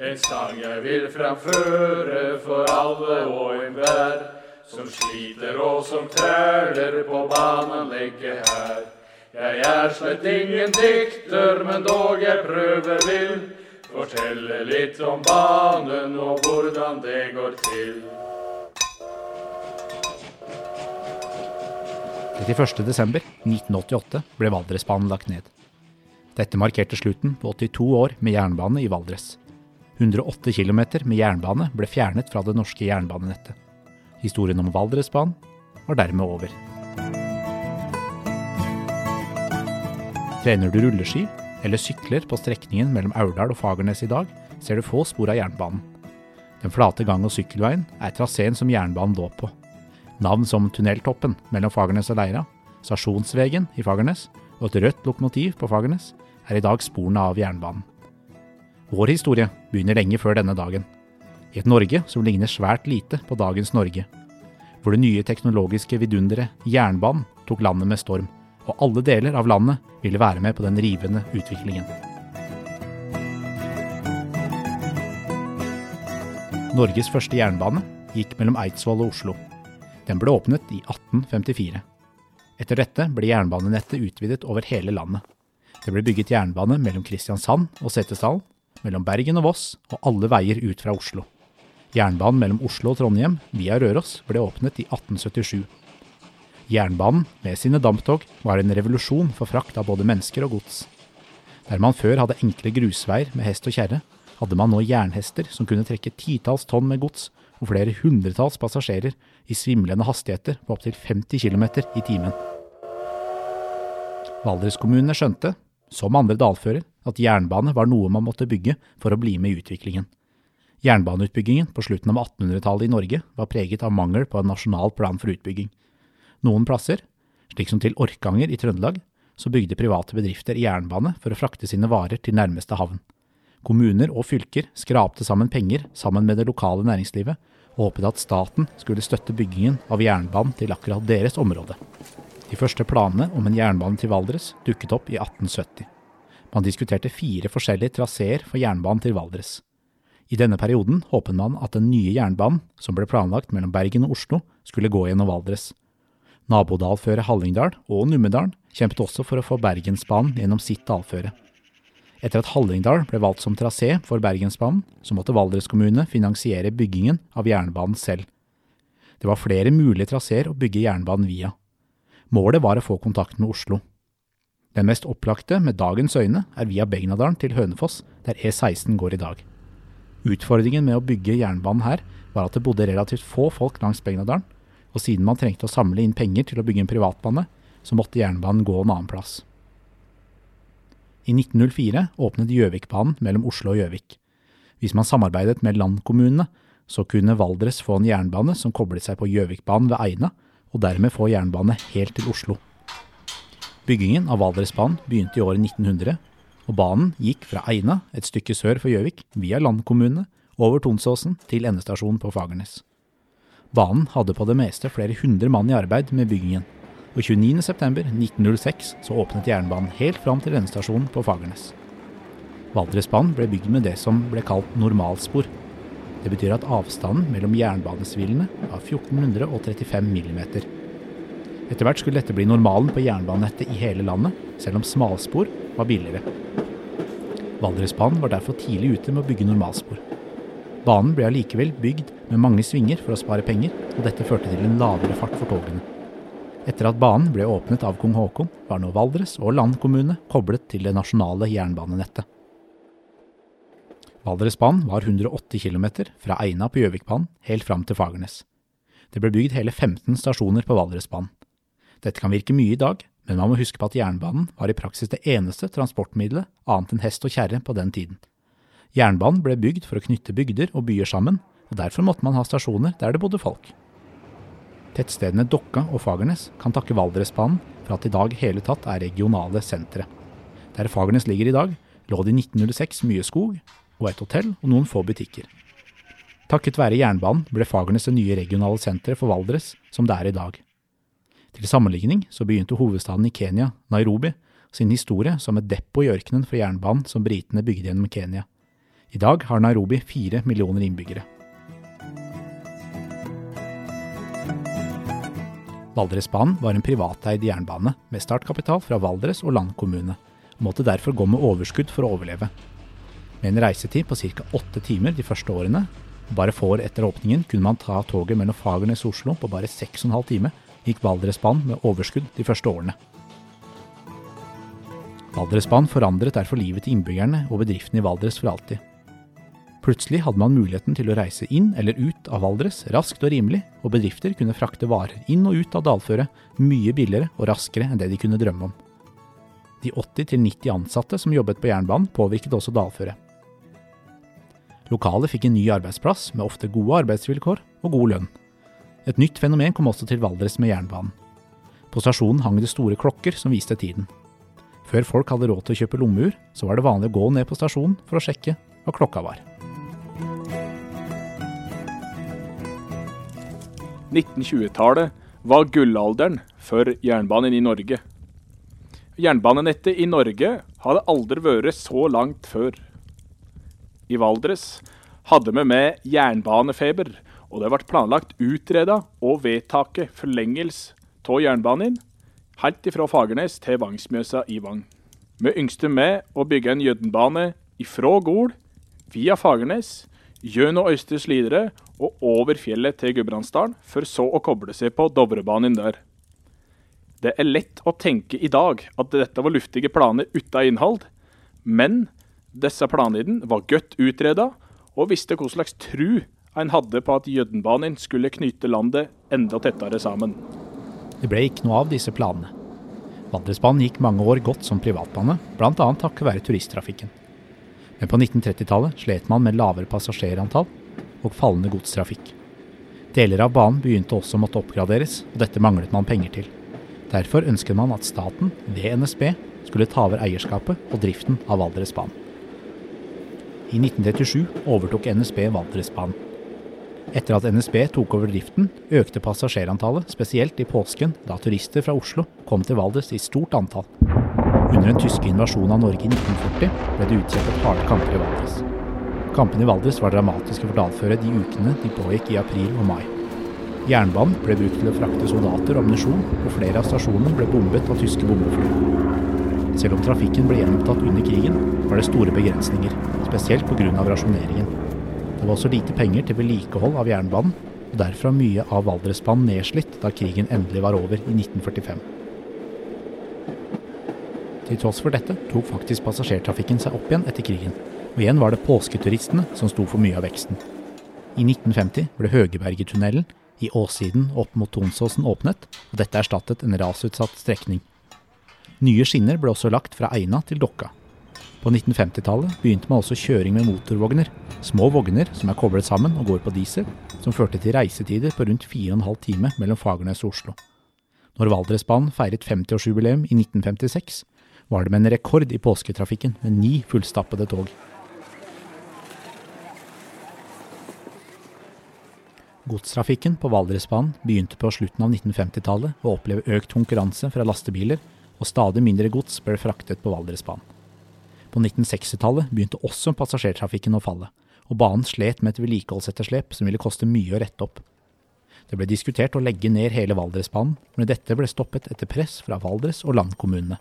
En sang jeg vil framføre for alle og enhver som sliter og som træler på banen ligger her. Jeg er slett ingen dikter, men dog jeg prøver vil fortelle litt om banen og hvordan det går til. 31.12.1988 ble Valdresbanen lagt ned. Dette markerte slutten på 82 år med jernbane i Valdres. 108 km med jernbane ble fjernet fra det norske jernbanenettet. Historien om Valdresbanen var dermed over. Trener du rulleski eller sykler på strekningen mellom Aurdal og Fagernes i dag, ser du få spor av jernbanen. Den flate gang- og sykkelveien er traseen som jernbanen lå på. Navn som Tunneltoppen mellom Fagernes og Leira, Stasjonsvegen i Fagernes og et rødt lokomotiv på Fagernes er i dag sporene av jernbanen. Vår historie begynner lenge før denne dagen. I et Norge som ligner svært lite på dagens Norge. Hvor det nye teknologiske vidunderet jernbanen tok landet med storm, og alle deler av landet ville være med på den rivende utviklingen. Norges første jernbane gikk mellom Eidsvoll og Oslo. Den ble åpnet i 1854. Etter dette ble jernbanenettet utvidet over hele landet. Det ble bygget jernbane mellom Kristiansand og Setesdal, mellom Bergen og Voss og alle veier ut fra Oslo. Jernbanen mellom Oslo og Trondheim via Røros ble åpnet i 1877. Jernbanen med sine damptog var en revolusjon for frakt av både mennesker og gods. Der man før hadde enkle grusveier med hest og kjerre, hadde man nå jernhester som kunne trekke titalls tonn med gods og flere hundretalls passasjerer i svimlende hastigheter på opptil 50 km i timen. Valdreskommunene skjønte, som andre dalfører, at jernbane var noe man måtte bygge for å bli med i utviklingen. Jernbaneutbyggingen på slutten av 1800-tallet i Norge var preget av mangel på en nasjonal plan for utbygging. Noen plasser, slik som til Orkanger i Trøndelag, så bygde private bedrifter jernbane for å frakte sine varer til nærmeste havn. Kommuner og fylker skrapte sammen penger sammen med det lokale næringslivet, og håpet at staten skulle støtte byggingen av jernbanen til akkurat deres område. De første planene om en jernbane til Valdres dukket opp i 1870. Man diskuterte fire forskjellige traseer for jernbanen til Valdres. I denne perioden håpet man at den nye jernbanen, som ble planlagt mellom Bergen og Oslo, skulle gå gjennom Valdres. Nabodalføret Hallingdal og Numedalen kjempet også for å få Bergensbanen gjennom sitt dalføre. Etter at Hallingdal ble valgt som trasé for Bergensbanen, så måtte Valdres kommune finansiere byggingen av jernbanen selv. Det var flere mulige traseer å bygge jernbanen via. Målet var å få kontakt med Oslo. Den mest opplagte med dagens øyne er via Begnadalen til Hønefoss, der E16 går i dag. Utfordringen med å bygge jernbanen her var at det bodde relativt få folk langs Begnadalen, og siden man trengte å samle inn penger til å bygge en privatbane, så måtte jernbanen gå en annen plass. I 1904 åpnet Gjøvikbanen mellom Oslo og Gjøvik. Hvis man samarbeidet med landkommunene, så kunne Valdres få en jernbane som koblet seg på Gjøvikbanen ved Eina, og dermed få jernbane helt til Oslo. Byggingen av Valdresbanen begynte i året 1900, og banen gikk fra Eina, et stykke sør for Gjøvik, via landkommunene, over Tonsåsen til endestasjonen på Fagernes. Banen hadde på det meste flere hundre mann i arbeid med byggingen, og 29.9.1906 så åpnet jernbanen helt fram til endestasjonen på Fagernes. Valdresbanen ble bygd med det som ble kalt normalspor. Det betyr at avstanden mellom jernbanesvillene var 1435 millimeter. Etter hvert skulle dette bli normalen på jernbanenettet i hele landet, selv om smalspor var billigere. Valdresbanen var derfor tidlig ute med å bygge normalspor. Banen ble allikevel bygd med mange svinger for å spare penger, og dette førte til en lavere fart for togene. Etter at banen ble åpnet av kong Haakon, var nå Valdres og Land kommune koblet til det nasjonale jernbanenettet. Valdresbanen var 180 km fra Eina på Gjøvikbanen helt fram til Fagernes. Det ble bygd hele 15 stasjoner på Valdresbanen. Dette kan virke mye i dag, men man må huske på at jernbanen var i praksis det eneste transportmiddelet annet enn hest og kjerre på den tiden. Jernbanen ble bygd for å knytte bygder og byer sammen, og derfor måtte man ha stasjoner der det bodde folk. Tettstedene Dokka og Fagernes kan takke Valdresbanen for at i dag hele tatt er regionale sentre. Der Fagernes ligger i dag, lå det i 1906 mye skog og et hotell og noen få butikker. Takket være jernbanen ble Fagernes det nye regionale senteret for Valdres som det er i dag. Til sammenligning så begynte hovedstaden i Kenya, Nairobi, sin historie som et depot i ørkenen for jernbanen som britene bygde gjennom Kenya. I dag har Nairobi fire millioner innbyggere. Valdresbanen var en privateid jernbane med startkapital fra Valdres og Land kommune, og måtte derfor gå med overskudd for å overleve. Med en reisetid på ca. åtte timer de første årene, og bare få år etter åpningen kunne man ta toget mellom Fagernes og Oslo på bare 6,5 timer, gikk Valdresbanen med overskudd de første årene. Valdresbanen forandret derfor livet til innbyggerne og bedriftene i Valdres for alltid. Plutselig hadde man muligheten til å reise inn eller ut av Valdres raskt og rimelig, og bedrifter kunne frakte varer inn og ut av dalføret mye billigere og raskere enn det de kunne drømme om. De 80-90 ansatte som jobbet på jernbanen, påvirket også dalføret. Lokalet fikk en ny arbeidsplass med ofte gode arbeidsvilkår og god lønn. Et nytt fenomen kom også til Valdres med jernbanen. På stasjonen hang det store klokker som viste tiden. Før folk hadde råd til å kjøpe lommeur, så var det vanlig å gå ned på stasjonen for å sjekke hva klokka var. 1920-tallet var gullalderen for jernbanen i Norge. Jernbanenettet i Norge hadde aldri vært så langt før. I Valdres hadde vi med jernbanefeber, og det ble planlagt utreda og vedtaket forlengelse av jernbanen helt ifra Fagernes til Vangsmjøsa i Vang. Vi yngste med å bygge en jødenbane ifra Gol, via Fagernes, gjennom Øystre Slidre og over fjellet til Gudbrandsdalen, for så å koble seg på Dovrebanen der. Det er lett å tenke i dag at dette var luftige planer uten innhold, men disse planene var godt utreda og visste hva slags tru en hadde på at Jødenbanen skulle knytte landet enda tettere sammen. Det ble ikke noe av disse planene. Valdresbanen gikk mange år godt som privatbane, bl.a. takket være turisttrafikken. Men på 1930-tallet slet man med lavere passasjerantall og fallende godstrafikk. Deler av banen begynte også å måtte oppgraderes, og dette manglet man penger til. Derfor ønsket man at staten, ved NSB, skulle ta over eierskapet og driften av Valdresbanen. I 1937 overtok NSB Valdresbanen. Etter at NSB tok over driften, økte passasjerantallet, spesielt i påsken, da turister fra Oslo kom til Valdres i stort antall. Under den tyske invasjonen av Norge i 1940 ble det utkjempet harde kamper i Valdres. Kampene i Valdres var dramatiske for dalføret de ukene de pågikk i april og mai. Jernbanen ble brukt til å frakte soldater og ammunisjon, og flere av stasjonene ble bombet av tyske bombefly. Selv om trafikken ble gjenopptatt under krigen, var det store begrensninger, spesielt pga. rasjoneringen. Det var også lite penger til vedlikehold av jernbanen, og derfor var mye av Valdresbanen nedslitt da krigen endelig var over i 1945. Til tross for dette tok faktisk passasjertrafikken seg opp igjen etter krigen, og igjen var det påsketuristene som sto for mye av veksten. I 1950 ble Høgebergetunnelen i åssiden opp mot Tonsåsen åpnet, og dette erstattet en rasutsatt strekning. Nye skinner ble også lagt fra Eina til Dokka. På 1950-tallet begynte man også kjøring med motorvogner, små vogner som er koblet sammen og går på diesel, som førte til reisetider på rundt 4,5 timer mellom Fagernes og Oslo. Når Valdresbanen feiret 50-årsjubileum i 1956, var det med en rekord i påsketrafikken med ni fullstappede tog. Godstrafikken på Valdresbanen begynte på slutten av 1950-tallet å oppleve økt konkurranse fra lastebiler, og stadig mindre gods ble fraktet på Valdresbanen. På 1960-tallet begynte også passasjertrafikken å falle, og banen slet med et vedlikeholdsetterslep som ville koste mye å rette opp. Det ble diskutert å legge ned hele Valdresbanen, men dette ble stoppet etter press fra Valdres og landkommunene.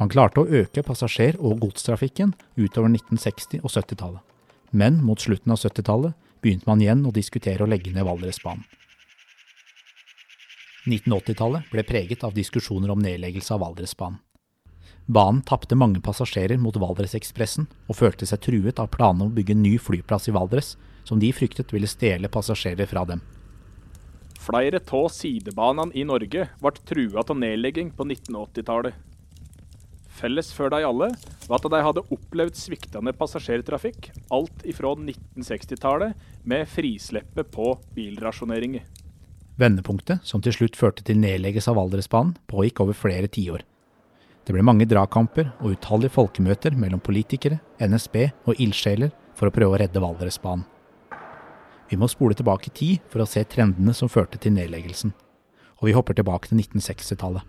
Man klarte å øke passasjer- og godstrafikken utover 1960- og 70-tallet. Men mot slutten av 70-tallet begynte man igjen å diskutere å legge ned Valdresbanen. 1980-tallet ble preget av diskusjoner om nedleggelse av Valdresbanen. Banen tapte mange passasjerer mot Valdresekspressen, og følte seg truet av planene om å bygge en ny flyplass i Valdres, som de fryktet ville stjele passasjerer fra dem. Flere av sidebanene i Norge ble trua av nedlegging på 1980-tallet. Felles for de alle var at de hadde opplevd sviktende passasjertrafikk alt ifra 1960-tallet med frisleppet på bilrasjoneringer. Vendepunktet, som til slutt førte til nedleggelse av Valdresbanen, pågikk over flere tiår. Det ble mange dragkamper og utallige folkemøter mellom politikere, NSB og ildsjeler for å prøve å redde Valdresbanen. Vi må spole tilbake i tid for å se trendene som førte til nedleggelsen. Og vi hopper tilbake til 1960-tallet.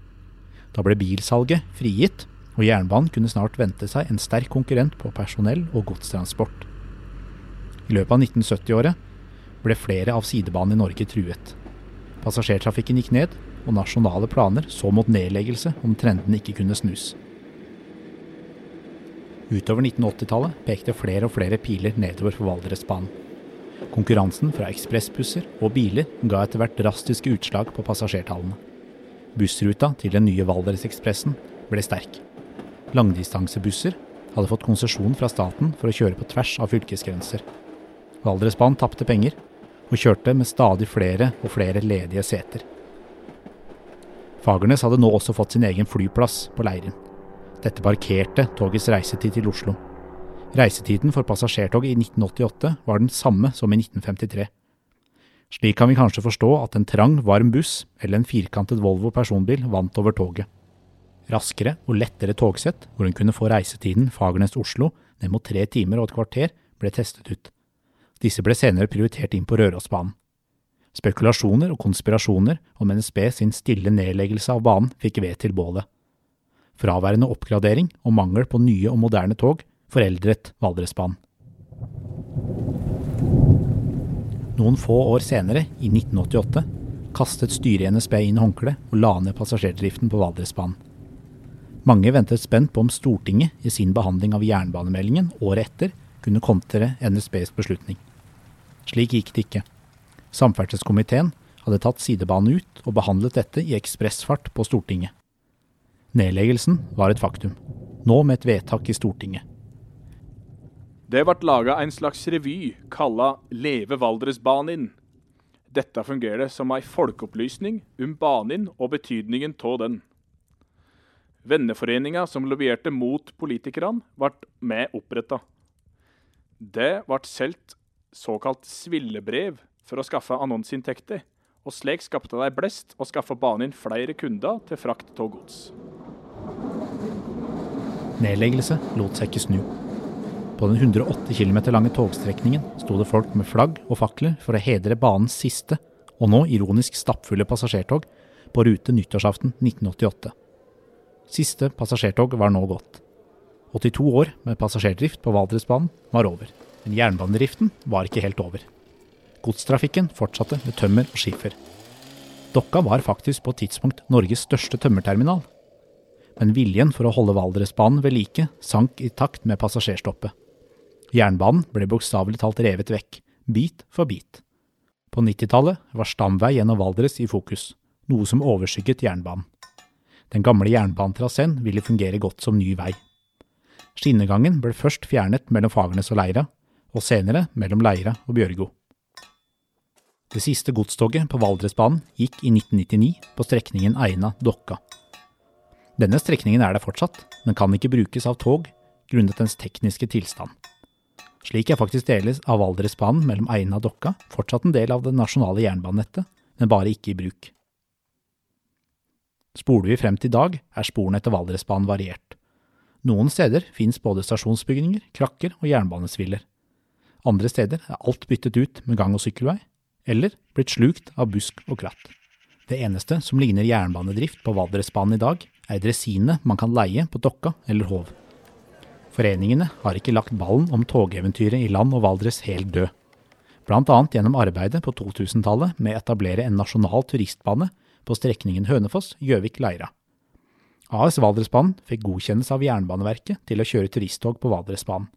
Da ble bilsalget frigitt, og jernbanen kunne snart vente seg en sterk konkurrent på personell- og godstransport. I løpet av 1970-året ble flere av sidebanene i Norge truet. Passasjertrafikken gikk ned, og nasjonale planer så mot nedleggelse om trendene ikke kunne snus. Utover 1980-tallet pekte flere og flere piler nedover for Valdresbanen. Konkurransen fra ekspressbusser og biler ga etter hvert drastiske utslag på passasjertallene. Bussruta til den nye Valdresekspressen ble sterk. Langdistansebusser hadde fått konsesjon fra staten for å kjøre på tvers av fylkesgrenser. Valdresbanen tapte penger, og kjørte med stadig flere og flere ledige seter. Fagernes hadde nå også fått sin egen flyplass på Leirin. Dette parkerte togets reisetid til Oslo. Reisetiden for passasjertoget i 1988 var den samme som i 1953. Slik kan vi kanskje forstå at en trang, varm buss eller en firkantet Volvo personbil vant over toget. Raskere og lettere togsett, hvor hun kunne få reisetiden Fagernes-Oslo ned mot tre timer og et kvarter, ble testet ut. Disse ble senere prioritert inn på Rørosbanen. Spekulasjoner og konspirasjoner om NSB sin stille nedleggelse av banen fikk ved til bålet. Fraværende oppgradering og mangel på nye og moderne tog foreldret Valdresbanen. Noen få år senere, i 1988, kastet styret i NSB inn håndkleet og la ned passasjerdriften på Valdresbanen. Mange ventet spent på om Stortinget i sin behandling av jernbanemeldingen året etter kunne kontre NSBs beslutning. Slik gikk det ikke. Samferdselskomiteen hadde tatt sidebanen ut og behandlet dette i ekspressfart på Stortinget. Nedleggelsen var et faktum, nå med et vedtak i Stortinget. Det ble laga en slags revy kalla Leve Valdresbanen. Dette fungerer som ei folkeopplysning om banen og betydningen av den. Venneforeninga som lobbyerte mot politikerne, ble med oppretta. Det ble solgt såkalt svillebrev for å skaffe annonseinntekter, og slik skapte de blest og skaffa banen flere kunder til frakt av gods. Nedleggelse lot seg ikke snu. På den 108 km lange togstrekningen sto det folk med flagg og fakler for å hedre banens siste, og nå ironisk stappfulle passasjertog på rute nyttårsaften 1988. Siste passasjertog var nå gått. 82 år med passasjerdrift på Valdresbanen var over. Men jernbanedriften var ikke helt over. Godstrafikken fortsatte med tømmer og skifer. Dokka var faktisk på et tidspunkt Norges største tømmerterminal. Men viljen for å holde Valdresbanen ved like sank i takt med passasjerstoppet. Jernbanen ble bokstavelig talt revet vekk, bit for bit. På 90-tallet var stamvei gjennom Valdres i fokus, noe som overskygget jernbanen. Den gamle jernbanetraseen ville fungere godt som ny vei. Skinnegangen ble først fjernet mellom Fagernes og Leira, og senere mellom Leira og Bjørgo. Det siste godstoget på Valdresbanen gikk i 1999 på strekningen Eina–Dokka. Denne strekningen er der fortsatt, men kan ikke brukes av tog grunnet dens tekniske tilstand. Slik er faktisk deles av Valdresbanen mellom Eina og Dokka fortsatt en del av det nasjonale jernbanenettet, men bare ikke i bruk. Spoler vi frem til i dag, er sporene etter Valdresbanen variert. Noen steder finnes både stasjonsbygninger, krakker og jernbanesviller. Andre steder er alt byttet ut med gang- og sykkelvei, eller blitt slukt av busk og kratt. Det eneste som ligner jernbanedrift på Valdresbanen i dag, er dresinene man kan leie på Dokka eller Hov. Foreningene har ikke lagt ballen om togeventyret i land og Valdres helt død. Annet gjennom arbeidet på 2000-tallet med å etablere en nasjonal turistbane på strekningen Hønefoss–Gjøvik–Leira. AS Valdresbanen fikk godkjennelse av Jernbaneverket til å kjøre turisttog på Valdresbanen.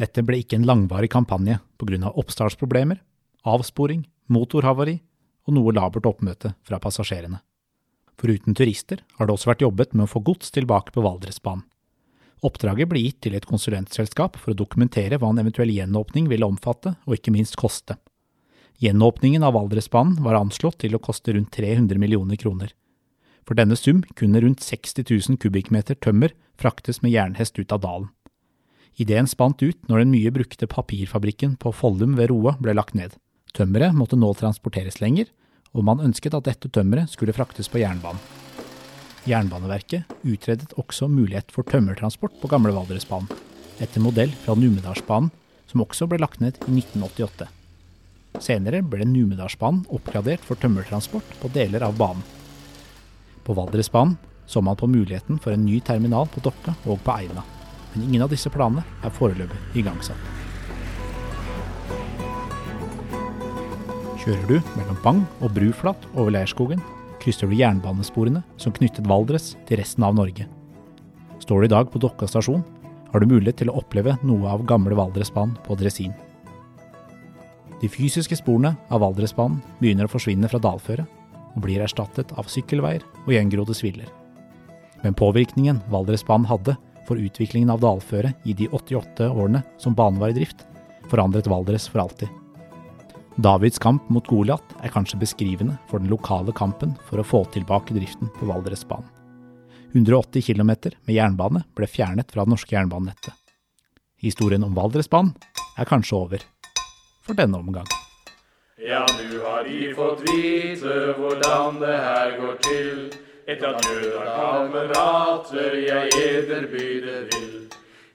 Dette ble ikke en langvarig kampanje pga. oppstartsproblemer, avsporing, motorhavari og noe labert oppmøte fra passasjerene. Foruten turister har det også vært jobbet med å få gods tilbake på Valdresbanen. Oppdraget ble gitt til et konsulentselskap for å dokumentere hva en eventuell gjenåpning ville omfatte, og ikke minst koste. Gjenåpningen av Valdresbanen var anslått til å koste rundt 300 millioner kroner. For denne sum kunne rundt 60 000 kubikkmeter tømmer fraktes med jernhest ut av dalen. Ideen spant ut når den mye brukte papirfabrikken på Follum ved Roa ble lagt ned. Tømmeret måtte nå transporteres lenger, og man ønsket at dette tømmeret skulle fraktes på jernbanen. Jernbaneverket utredet også mulighet for tømmertransport på gamle Valdresbanen, etter modell fra Numedalsbanen, som også ble lagt ned i 1988. Senere ble Numedalsbanen oppgradert for tømmertransport på deler av banen. På Valdresbanen så man på muligheten for en ny terminal på Dokka og på Eina, men ingen av disse planene er foreløpig igangsatt. Kjører du mellom Bang og Bruflat over Leirskogen, krysser du jernbanesporene som knyttet Valdres til resten av Norge. Står du i dag på Dokka stasjon, har du mulighet til å oppleve noe av gamle Valdresbanen på dresin. De fysiske sporene av Valdresbanen begynner å forsvinne fra dalføret, og blir erstattet av sykkelveier og gjengrodde sviller. Men påvirkningen Valdresbanen hadde for utviklingen av dalføret i de 88 årene som banen var i drift, forandret Valdres for alltid. Davids kamp mot Goliat er kanskje beskrivende for den lokale kampen for å få tilbake driften på Valdresbanen. 180 km med jernbane ble fjernet fra det norske jernbanenettet. Historien om Valdresbanen er kanskje over. For denne omgang. Ja, nu har de fått vite hvordan det her går til. Etter at jøda kamerater jeg eder byde vil.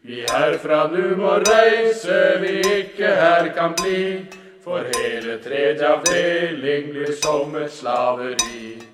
Vi herfra nu må reise, vi ikke her kan bli. For hele tredje avdeling blir som et slaveri.